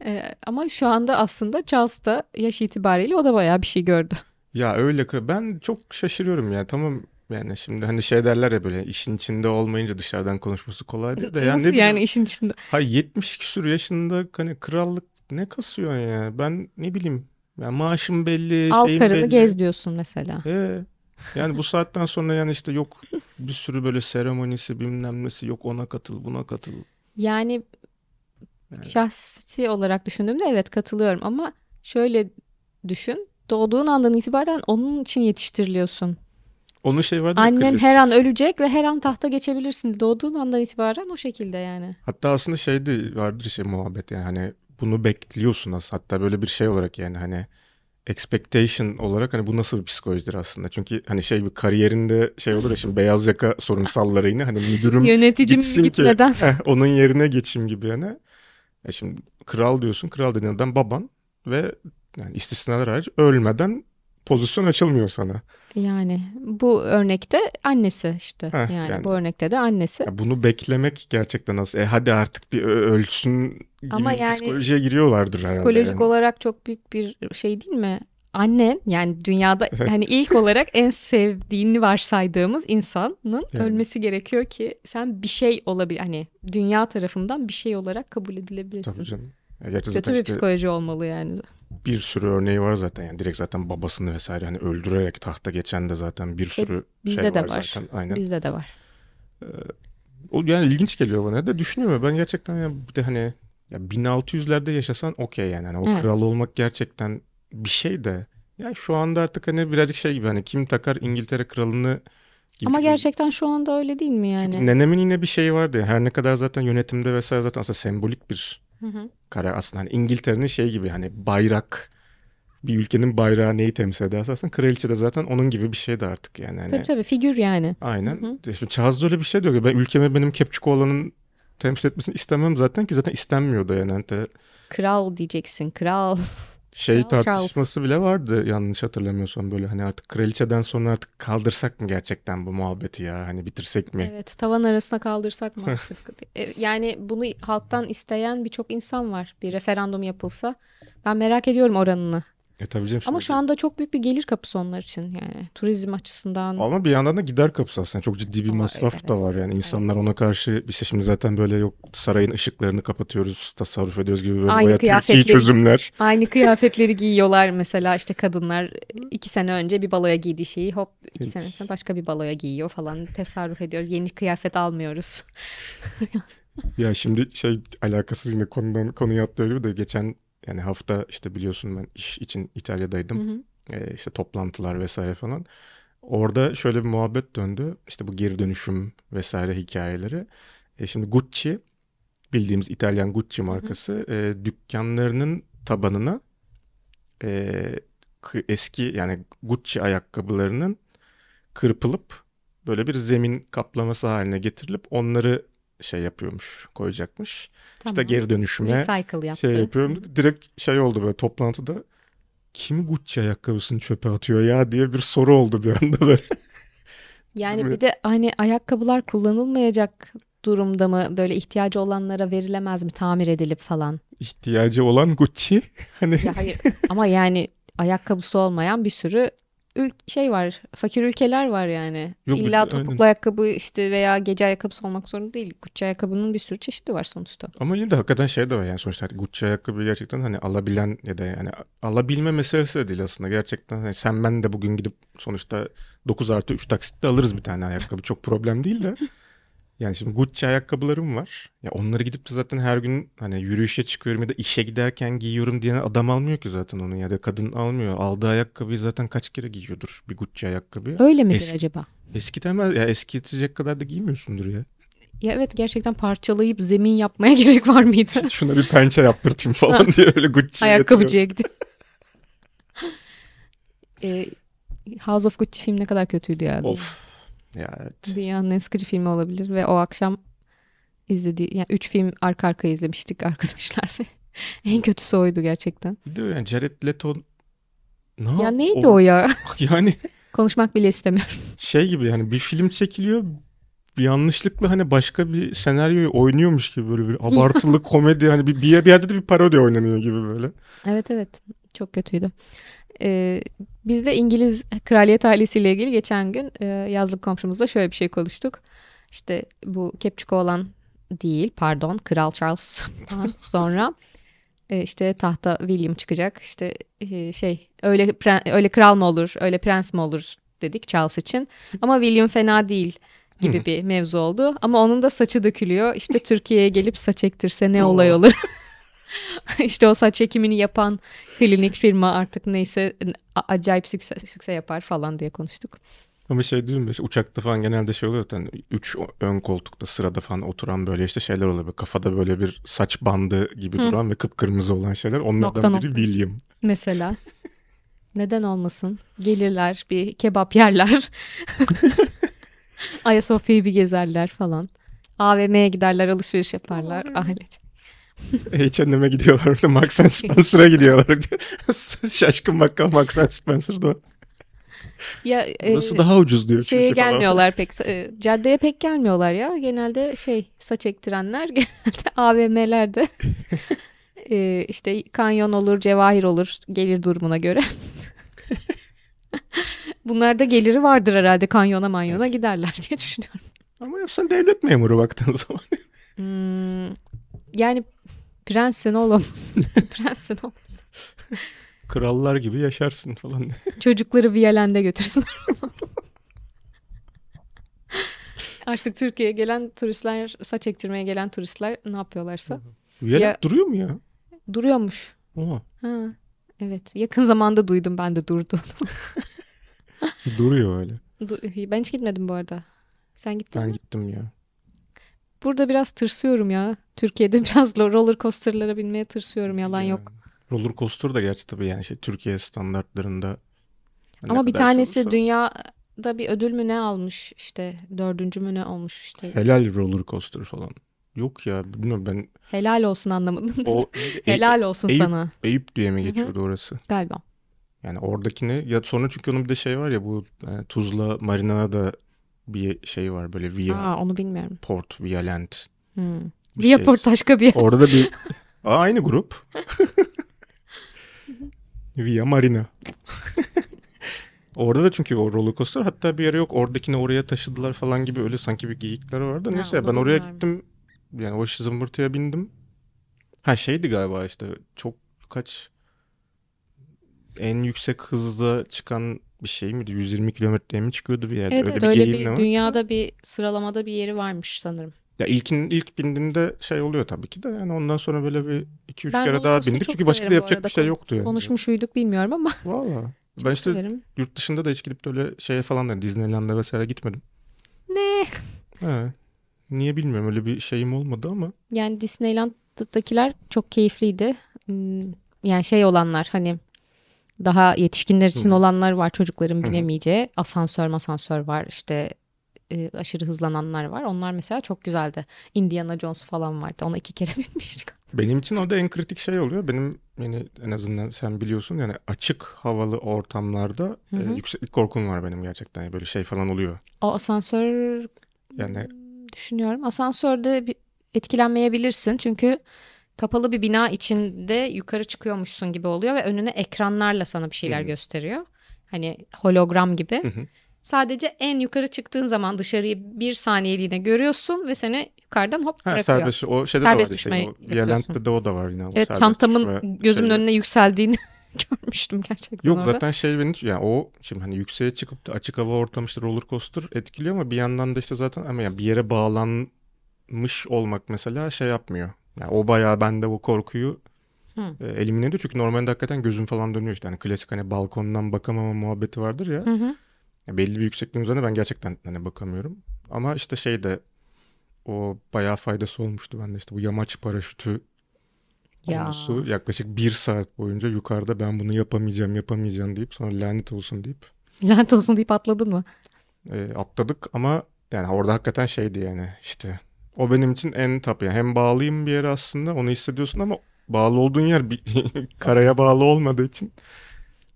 Ee, ama şu anda aslında Charles da yaş itibariyle o da bayağı bir şey gördü. Ya öyle ben çok şaşırıyorum ya tamam yani şimdi hani şey derler ya böyle işin içinde olmayınca dışarıdan konuşması kolaydır da. Yani Nasıl yani işin içinde? Ha 70 küsur yaşında hani krallık ne kasıyorsun ya ben ne bileyim Yani maaşım belli, Al karını belli. gez diyorsun mesela. He. Yani bu saatten sonra yani işte yok bir sürü böyle seremonisi bilmem nesi yok ona katıl buna katıl. Yani Yani- şahsi olarak düşündüğümde evet katılıyorum ama şöyle düşün. Doğduğun andan itibaren onun için yetiştiriliyorsun. Onun şey vardı ya, Annen klasik. her an ölecek ve her an tahta geçebilirsin. Doğduğun andan itibaren o şekilde yani. Hatta aslında şeydi vardır şey muhabbet yani hani bunu bekliyorsun aslında. Hatta böyle bir şey olarak yani hani expectation olarak hani bu nasıl bir psikolojidir aslında. Çünkü hani şey bir kariyerinde şey olur ya şimdi beyaz yaka sorunsalları yine hani müdürüm Yöneticim gitsin gitmeden. ki heh, onun yerine geçeyim gibi yani. Ya şimdi kral diyorsun. Kral dediğin adam baban ve yani istisnalar hariç ölmeden pozisyon açılmıyor sana. Yani bu örnekte annesi işte. Heh, yani, yani. bu örnekte de annesi. Ya bunu beklemek gerçekten nasıl? E hadi artık bir ölçsün gibi Ama yani psikolojiye giriyorlardır herhalde. Psikolojik yani. olarak çok büyük bir şey değil mi? Annen yani dünyada hani ilk olarak en sevdiğini varsaydığımız insanın Yani. ölmesi gerekiyor ki sen bir şey olabilir hani dünya tarafından bir şey olarak kabul edilebilirsin. Tabii canım. Ya gerçi Kötü bir işte psikoloji olmalı yani. Bir sürü örneği var zaten. Yani direkt zaten babasını vesaire hani öldürerek tahta geçen de zaten bir sürü E, bizde şey de var, var. zaten. Aynen. Bizde de var. O yani ilginç geliyor bana da düşünüyorum. Ben gerçekten ya bir de hani ya 1600'lerde yaşasan okey yani. Hani o Evet. kral olmak gerçekten bir şey de. Yani şu anda artık hani birazcık şey gibi hani kim takar İngiltere kralını gibi. Ama gerçekten şu anda öyle değil mi yani? Çünkü nenemin yine bir şeyi vardı. Her ne kadar zaten yönetimde vesaire zaten aslında sembolik bir Hı hı. kare aslında. Hani İngiltere'nin şey gibi hani bayrak bir ülkenin bayrağı neyi temsil ederse aslında kraliçe de zaten onun gibi bir şeydi artık yani. Hani Tabii tabii figür yani. Aynen. Hı hı. Şimdi Charles'da öyle bir şey diyor ki ben ülkeme benim Kepçukoğlu'nun temsil etmesini istemem zaten ki zaten istenmiyordu yani. Hani de Kral diyeceksin kral. Şey Kral tartışması bile vardı yanlış hatırlamıyorsam böyle hani artık kraliçeden sonra artık kaldırsak mı gerçekten bu muhabbeti ya hani bitirsek mi? Evet tavan arasına kaldırsak mı artık? E, yani bunu halktan isteyen birçok insan var. Bir referandum yapılsa. Ben merak ediyorum oranını. E tabii canım Ama şu anda çok büyük bir gelir kapısı onlar için yani. Turizm açısından. Ama bir yandan da gider kapısı aslında. Çok ciddi bir Ama masraf da evet, var yani. insanlar ona karşı işte şimdi zaten böyle yok sarayın ışıklarını kapatıyoruz, tasarruf ediyoruz gibi böyle Aynı kıyafetleri- çözümler. Aynı kıyafetleri giyiyorlar mesela işte kadınlar iki sene önce bir baloya giydiği şeyi hop iki Hiç. sene sonra başka bir baloya giyiyor falan. Tasarruf ediyoruz. Yeni kıyafet almıyoruz. Ya şimdi şey alakasız yine konudan konuya atlıyor gibi de geçen yani hafta işte biliyorsun ben iş için İtalya'daydım. Hı hı. Ee, işte toplantılar vesaire falan. Orada şöyle bir muhabbet döndü. İşte bu geri dönüşüm vesaire hikayeleri. E şimdi Gucci bildiğimiz İtalyan Gucci markası e, dükkanlarının tabanına e, eski yani Gucci ayakkabılarının kırpılıp böyle bir zemin kaplaması haline getirilip onları şey yapıyormuş, koyacakmış. Tamam. İşte geri dönüşüme Recycle yaptı. şey yapıyorum. Direkt şey oldu böyle toplantıda. Kim Gucci ayakkabısını çöpe atıyor ya diye bir soru oldu bir anda böyle. Yani bir de hani ayakkabılar kullanılmayacak durumda mı böyle ihtiyacı olanlara verilemez mi tamir edilip falan? İhtiyacı olan Gucci. Hani Ya hayır ama yani ayakkabısı olmayan bir sürü ül- şey var. Fakir ülkeler var yani. Yok, İlla aynen. topuklu ayakkabı işte veya gece ayakkabısı olmak zorunda değil. Gucci ayakkabının bir sürü çeşidi var sonuçta. ama yine de hakikaten şey de var yani sonuçta hani Gucci ayakkabı gerçekten hani alabilen ya da yani alabilme meselesi de değil aslında. Gerçekten hani sen ben de bugün gidip sonuçta 9 artı 3 taksitte alırız bir tane ayakkabı. Çok problem değil de. Yani şimdi Gucci ayakkabılarım var. Ya onları gidip de zaten her gün hani yürüyüşe çıkıyorum ya da işe giderken giyiyorum diyen adam almıyor ki zaten onu ya da kadın almıyor. Aldığı ayakkabıyı zaten kaç kere giyiyordur bir Gucci ayakkabıyı. Öyle midir Eski- acaba? Eskitemez ya eskitecek kadar da giymiyorsundur ya. Ya evet gerçekten parçalayıp zemin yapmaya gerek var mıydı? Şuna bir pençe yaptırtayım falan diye öyle Gucci'ye Ayakkabıcıya gidiyor. Ee, House of Gucci film ne kadar kötüydü ya. Of. Ya evet. Dünyanın en sıkıcı filmi olabilir ve o akşam izlediği yani üç film arka arkaya izlemiştik arkadaşlar ve en kötüsü oydu gerçekten. Bir de yani Jared Leto ne Ya neydi o ya? Yani Konuşmak bile istemiyorum. şey gibi yani bir film çekiliyor bir yanlışlıkla hani başka bir senaryoyu oynuyormuş gibi böyle bir abartılı komedi hani bir bir yerde de bir parodi oynanıyor gibi böyle. Evet evet çok kötüydü. Ee, biz de İngiliz kraliyet ailesiyle ilgili geçen gün e, yazlık komşumuzla şöyle bir şey konuştuk. İşte bu Kepçuko olan değil pardon Kral Charles sonra E, işte tahta William çıkacak. İşte e, şey öyle pre- öyle kral mı olur, öyle prens mi olur dedik Charles için. Ama William fena değil gibi bir mevzu oldu. Ama onun da saçı dökülüyor. İşte Türkiye'ye gelip saç ektirse ne olay olur. işte o saç ekimini yapan klinik firma artık neyse acayip sükse, sükse yapar falan diye konuştuk. Ama şey diyorum işte uçakta falan genelde şey oluyor zaten 3 ön koltukta sırada falan oturan böyle işte şeyler oluyor. Böyle kafada böyle bir saç bandı gibi Hı. duran ve kıpkırmızı olan şeyler. Onlardan Nokta biri nokta. William. Mesela. Neden olmasın? Gelirler bir kebap yerler. Ayasofya'yı bir gezerler falan. AVM'ye giderler alışveriş yaparlar. Ailece. H&M'e gidiyorlar. orada Marks Spencer'a gidiyorlar. Şaşkın bakkal Marks Spencer'da. Ya, e, Burası daha ucuz diyor şeye çünkü falan. gelmiyorlar pek. e, caddeye pek gelmiyorlar ya. Genelde şey saç ektirenler genelde AVM'lerde. e, işte kanyon olur, cevahir olur gelir durumuna göre. Bunlar da geliri vardır herhalde kanyona manyona giderler diye düşünüyorum. Ama ya sen devlet memuru baktığın zaman. Hmm, yani prenssin oğlum. prenssin oğlum. Krallar gibi yaşarsın falan. Çocukları Viyalen'de götürsün. Artık Türkiye'ye gelen turistler, saç ektirmeye gelen turistler ne yapıyorlarsa Viyalet Ya- duruyor mu ya? duruyormuş. Oha, Ha, evet. Yakın zamanda duydum ben de durdu. duruyor öyle. Du- ben hiç gitmedim bu arada. Sen gittin Ben mi? gittim ya. Burada biraz tırsıyorum ya. Türkiye'de biraz roller coaster'lara binmeye tırsıyorum. Yalan Yani yok. Roller coaster da gerçi tabii yani şey Türkiye standartlarında. Ama bir kadar şey tanesi olursa- dünyada bir ödül mü ne almış işte dördüncü mü ne olmuş işte. Helal roller coaster falan. Yok ya bilmiyorum ben Helal olsun anlamadım. o Helal olsun Eyüp- sana Eyüp diye mi geçiyordu orası? galiba. Yani oradakini ya sonra çünkü onun bir de şey var ya bu e, Tuzla Marina'da da bir şey var böyle Via Aa, onu bilmiyorum. Port, Via Land. Hmm. Viaport şey. başka bir yer. Orada da bir Aa, aynı grup. Via Marina. Orada da çünkü o roller coaster hatta bir yere yok oradakini oraya taşıdılar falan gibi öyle sanki bir geyikler vardı. Neyse onu ben oraya gittim. Yani o zımbırtıya bindim. Ha şeydi galiba işte çok kaç en yüksek hızda çıkan bir şey miydi? 120 kilometreye mi çıkıyordu bir yerde? Evet, öyle evet bir öyle bir var. dünyada bir sıralamada bir yeri varmış sanırım. Ya ilkin ilk bindiğinde şey oluyor tabii ki de yani ondan sonra böyle bir 2-3 Ben kere daha bindik çünkü başka da yapacak bir şey yoktu yani. Konuşmuş muyduk bilmiyorum ama Valla. Ben işte severim. yurt dışında da hiç gidip öyle şeye falan da Disneyland'a vesaire gitmedim. Ne? He. Niye bilmiyorum öyle bir şeyim olmadı ama. Yani Disneyland'dakiler çok keyifliydi. Hmm, Yani şey olanlar hani daha yetişkinler için Hı. olanlar var çocukların Hı hı. binemeyeceği. Asansör masansör var işte e, aşırı hızlananlar var. Onlar mesela çok güzeldi. Indiana Jones falan vardı. Ona iki kere binmiştik. Benim için orada en kritik şey oluyor. Benim yani en azından sen biliyorsun yani açık havalı ortamlarda Hı hı. e, yükseklik korkum var benim gerçekten. Yani böyle şey falan oluyor. O asansör Yani düşünüyorum. Asansörde bir etkilenmeyebilirsin. Çünkü kapalı bir bina içinde yukarı çıkıyormuşsun gibi oluyor ve önüne ekranlarla sana bir şeyler Hı. gösteriyor. Hani hologram gibi. Hı hı. Sadece en yukarı çıktığın zaman dışarıyı bir saniyeliğine görüyorsun ve seni yukarıdan hop ha, bırakıyor. serbest o şeyde Serbest de var işte. O. Violent'te de o da var yine. o Evet çantamın gözümün şeyi. önüne yükseldiğini görmüştüm gerçekten Yok orada. zaten şey beni yani o şimdi hani yükseğe çıkıp da açık hava ortamı işte roller coaster etkiliyor ama bir yandan da işte zaten ama yani bir yere bağlanmış olmak mesela şey yapmıyor. Yani o bayağı bende o korkuyu Hı. e, elimine ediyor. Çünkü normalde hakikaten gözüm falan dönüyor işte. Hani klasik hani balkondan bakamama muhabbeti vardır ya. Hı hı. Ya belli bir yüksekliğin üzerine ben gerçekten hani bakamıyorum. Ama işte şey de o bayağı faydası olmuştu bende işte bu yamaç paraşütü Ya. konusu yaklaşık bir saat boyunca yukarıda ben bunu yapamayacağım yapamayacağım deyip sonra lanet olsun deyip Lanet olsun deyip atladın mı? e, atladık ama yani orada hakikaten şeydi yani işte o benim için en top yani hem bağlıyım bir yere aslında onu hissediyorsun ama bağlı olduğun yer bir karaya bağlı olmadığı için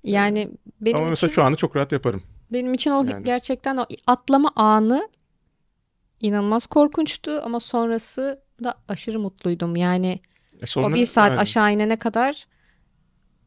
Yani benim ama mesela için şu anı çok rahat yaparım. benim için o Yani. gerçekten o atlama anı inanılmaz korkunçtu ama sonrası da aşırı mutluydum. Yani E sonra, o bir saat yani aşağı inene kadar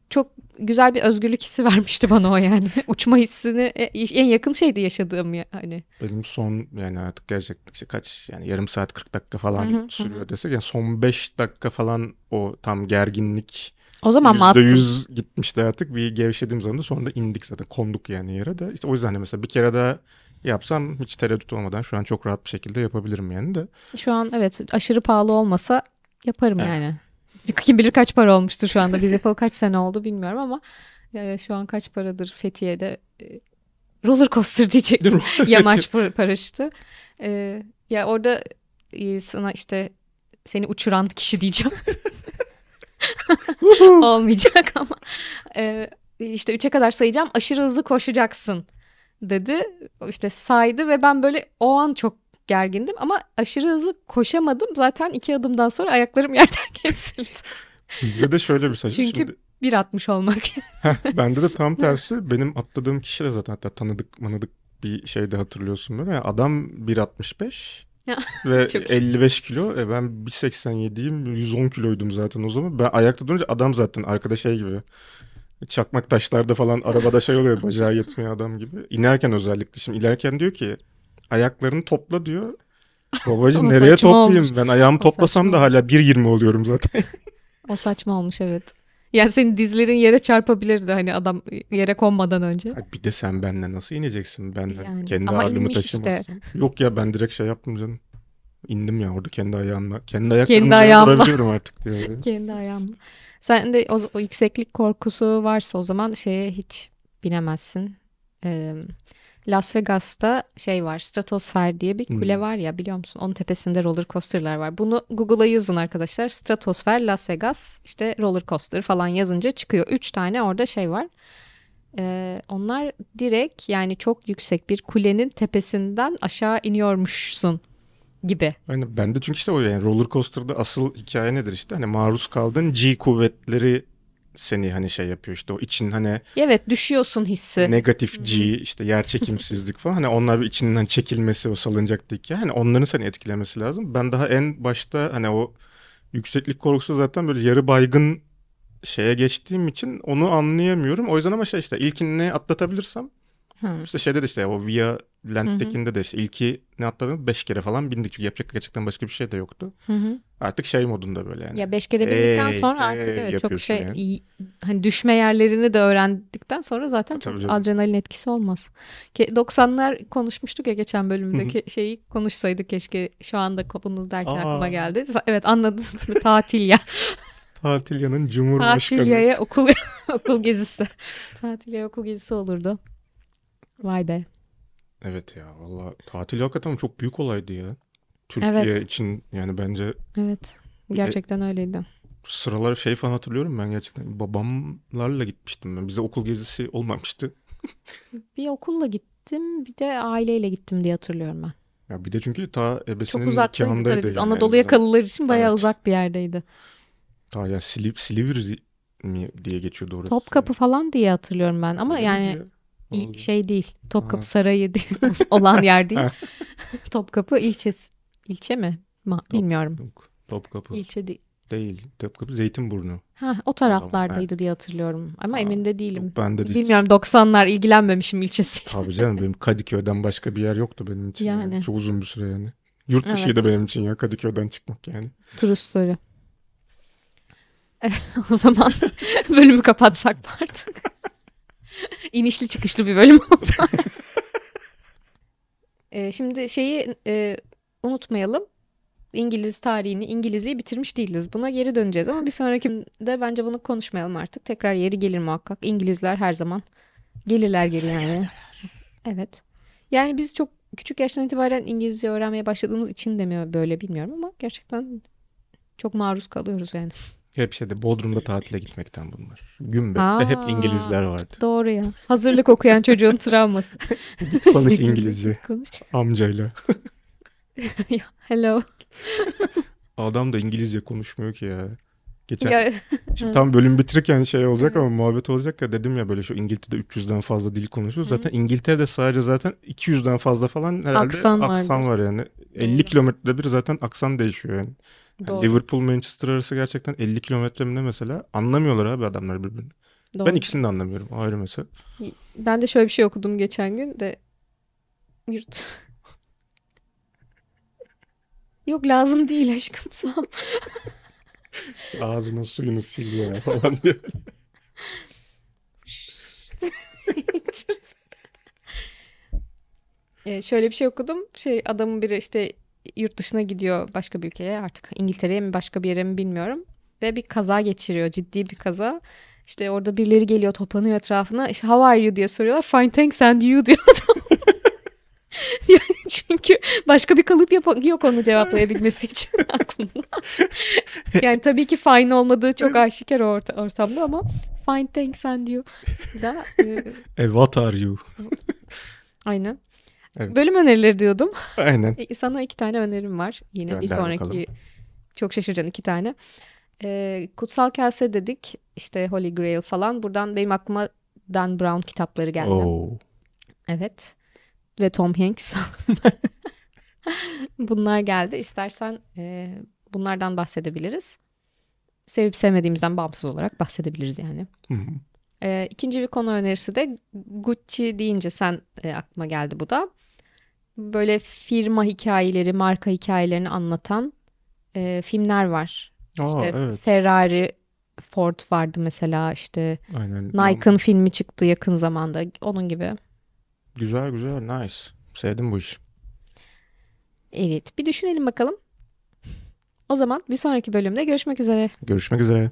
çok güzel bir özgürlük hissi vermişti bana o yani. Uçma hissini e, en yakın şeydi yaşadığım ya, hani. Benim son yani artık gerçekten işte kaç yani yarım saat 40 dakika falan Hı hı, sürüyor hı. desek yani son 5 dakika falan o tam gerginlik O zaman mı attın? %100 gitmişti artık bir gevşediğim zaman da sonra da indik zaten konduk yani yere de işte o yüzden hani mesela bir kere daha yapsam hiç tereddüt olmadan şu an çok rahat bir şekilde yapabilirim yani de Şu an evet aşırı pahalı olmasa yaparım Evet. yani. Kim bilir kaç para olmuştur şu anda. Biz yapalı kaç sene oldu bilmiyorum ama e, şu an kaç paradır Fethiye'de e, roller coaster diyecektim. Yamaç par- paraşütü. E, ya orada e, sana işte seni uçuran kişi diyeceğim. Olmayacak ama e, işte üçe kadar sayacağım aşırı hızlı koşacaksın dedi. İşte saydı ve ben böyle o an çok gergindim ama aşırı hızlı koşamadım. Zaten iki adımdan sonra ayaklarım yerden kesildi. bizde de şöyle bir sayı Çünkü şimdi 1.60 olmak. bende de tam tersi benim atladığım kişi de zaten hatta tanıdık manıdık bir şeyde hatırlıyorsun böyle Yani adam 1.65 Ya, ve çok iyi. 55 kilo e ben 1.87'yim 110 kiloydum zaten o zaman ben ayakta durunca adam zaten arkada şey gibi çakmak taşlarda falan arabada şey oluyor bacağı yetmiyor adam gibi İnerken özellikle şimdi inerken diyor ki ayaklarını topla diyor babacığım O nereye toplayayım olmuş. ben ayağımı O toplasam da hala 1.20 oluyorum zaten O saçma olmuş evet. Yani senin dizlerin yere çarpabilirdi hani adam yere konmadan önce. Ay bir de sen benle nasıl ineceksin? Ben Yani, kendi ağırlığımı inmiş işte. Yok ya ben direkt şey yaptım canım. İndim ya orada kendi ayağımla. Kendi ayaklarımla Kendi ayağımla. durabiliyorum artık diyor. Kendi ayağımla. Sen de o, o yükseklik korkusu varsa o zaman şeye hiç binemezsin. Ee, Las Vegas'ta şey var, Stratosfer diye bir kule Hmm. var ya biliyor musun? Onun tepesinde roller coaster'lar var. Bunu Google'a yazın arkadaşlar. Stratosfer Las Vegas işte roller coaster falan yazınca çıkıyor. Üç tane orada şey var. Ee, onlar direkt yani çok yüksek bir kulenin tepesinden aşağı iniyormuşsun gibi. Aynen ben de çünkü işte o yani roller coaster'da asıl hikaye nedir işte hani maruz kaldığın G kuvvetleri seni hani şey yapıyor işte o için hani Evet düşüyorsun hissi. negatif G işte yer çekimsizlik falan hani onlar bir içinden çekilmesi o salıncaktaki hani onların seni etkilemesi lazım. Ben daha en başta hani o yükseklik korkusu zaten böyle yarı baygın şeye geçtiğim için onu anlayamıyorum. O yüzden ama şey işte ilkini atlatabilirsem Hı. işte şeyde de işte o Via Land'dekinde de işte ilki ne atladım 5 kere falan bindik çünkü yapacak gerçekten başka bir şey de yoktu. Hı hı. Artık şey modunda böyle yani. Ya beş kere bindikten Hey, sonra artık hey evet çok şey yani. iyi, hani düşme yerlerini de öğrendikten sonra zaten Tabii çok canım. adrenalin etkisi olmaz. Ke- 90'lar konuşmuştuk ya geçen bölümdeki şeyi konuşsaydık keşke şu anda bunu derken Aa. aklıma geldi. Evet anladın değil mi? Tatil ya. Tatilya'nın Cumhurbaşkanı. Tatilya'ya okul okul gezisi. Tatilya'ya okul gezisi olurdu. Vay be. Evet ya valla tatil hakikaten çok büyük olaydı ya. Türkiye Evet. için yani bence Evet. Gerçekten öyleydi. sıralar şey falan hatırlıyorum ben gerçekten. Babamlarla gitmiştim ben. Bize okul gezisi olmamıştı. Bir okulla gittim, bir de aileyle gittim diye hatırlıyorum ben. Ya bir de çünkü ta Çok ebesinin uzaktaydı nikahındaydı tabii biz yani Anadolu yakalılar için bayağı Evet. uzak bir yerdeydi. Ta yani Silivri, Silivri mi diye geçiyordu orası. Topkapı falan diye hatırlıyorum ben ama Öyle yani ya? İl- şey değil. Topkapı Ha. Sarayı değil olan yer değil. Ha. Topkapı ilçesi ilçe mi? Ma- bilmiyorum. Yok, Topkapı İlçe değil. değil. Topkapı Zeytinburnu. Ha, o taraflardaydı diye hatırlıyorum ama Aa, emin de değilim. Yok, ben de değil. Bilmiyorum 90'lar ilgilenmemişim ilçesi. Tabii canım benim Kadıköy'den başka bir yer yoktu benim için. Yani. Yani. Çok uzun bir süre yani. Yurt dışıydı Evet. benim için ya Kadıköy'den çıkmak yani. True story. o zaman bölümü kapatsak artık? İnişli çıkışlı bir bölüm oldu. Ee, şimdi şeyi e, unutmayalım. İngiliz tarihini, İngilizceyi bitirmiş değiliz. Buna geri döneceğiz ama bir sonrakinde bence bunu konuşmayalım artık. Tekrar yeri gelir muhakkak. İngilizler her zaman gelirler geri yani. Evet. Yani biz çok küçük yaştan itibaren İngilizce öğrenmeye başladığımız için de mi böyle bilmiyorum ama gerçekten çok maruz kalıyoruz yani. Hep şeyde Bodrum'da tatile gitmekten bunlar. Gümbet'te Aa. hep İngilizler vardı. Doğru ya. Hazırlık okuyan çocuğun travması. Konuş İngilizce Konuş. amcayla. Hello. Adam da İngilizce konuşmuyor ki ya. Geçen Ya, şimdi tam bölüm bitirirken şey olacak ama muhabbet olacak ya dedim ya böyle şu İngiltere'de 300'den fazla dil konuşuyor. Zaten İngiltere'de sadece zaten 200'den fazla falan herhalde Aksan aksan, var yani. 50 Doğru. kilometrede bir zaten aksan değişiyor yani. Doğru. Liverpool Manchester arası gerçekten 50 kilometre mi ne mesela? Anlamıyorlar abi adamlar birbirini. Doğru. Ben ikisini de anlamıyorum. Ayrı mesela. Ben de şöyle bir şey okudum geçen gün de yurt Yok lazım değil aşkım sağ ol. Ağzına suyunu siliyor falan diyor. Ee, şöyle bir şey okudum. Şey adamın biri işte yurt dışına gidiyor başka bir ülkeye artık İngiltere'ye mi başka bir yere mi bilmiyorum. Ve bir kaza geçiriyor ciddi bir kaza. İşte orada birileri geliyor toplanıyor etrafına. İşte, How are you diye soruyorlar. Fine thanks and you diyor yani çünkü başka bir kalıp yap- yok onu cevaplayabilmesi için aklında. yani tabii ki fine olmadığı çok aşikar orta- ortamda ama fine thanks and you da e, E, what are you? aynen. Evet. Bölüm önerileri diyordum. Aynen. E, Sana iki tane önerim var. Yine bir Gönder sonraki bakalım. çok şaşıracaksın iki tane. E, Kutsal Kase dedik. işte Holy Grail falan. Buradan benim aklıma Dan Brown kitapları geldi. Oo. Evet. Ve Tom Hanks. Bunlar geldi. İstersen e, bunlardan bahsedebiliriz. Sevip sevmediğimizden bağımsız olarak bahsedebiliriz yani. Hı hı. E, ikinci bir konu önerisi de Gucci deyince sen e, aklıma geldi bu da. Böyle firma hikayeleri, marka hikayelerini anlatan e, filmler var. Aa, İşte evet. Ferrari, Ford vardı mesela işte Aynen. Nike'ın filmi çıktı yakın zamanda. Onun gibi. Güzel güzel. Nice. Sevdim bu işi. Evet, bir düşünelim bakalım. O zaman bir sonraki bölümde görüşmek üzere. Görüşmek üzere.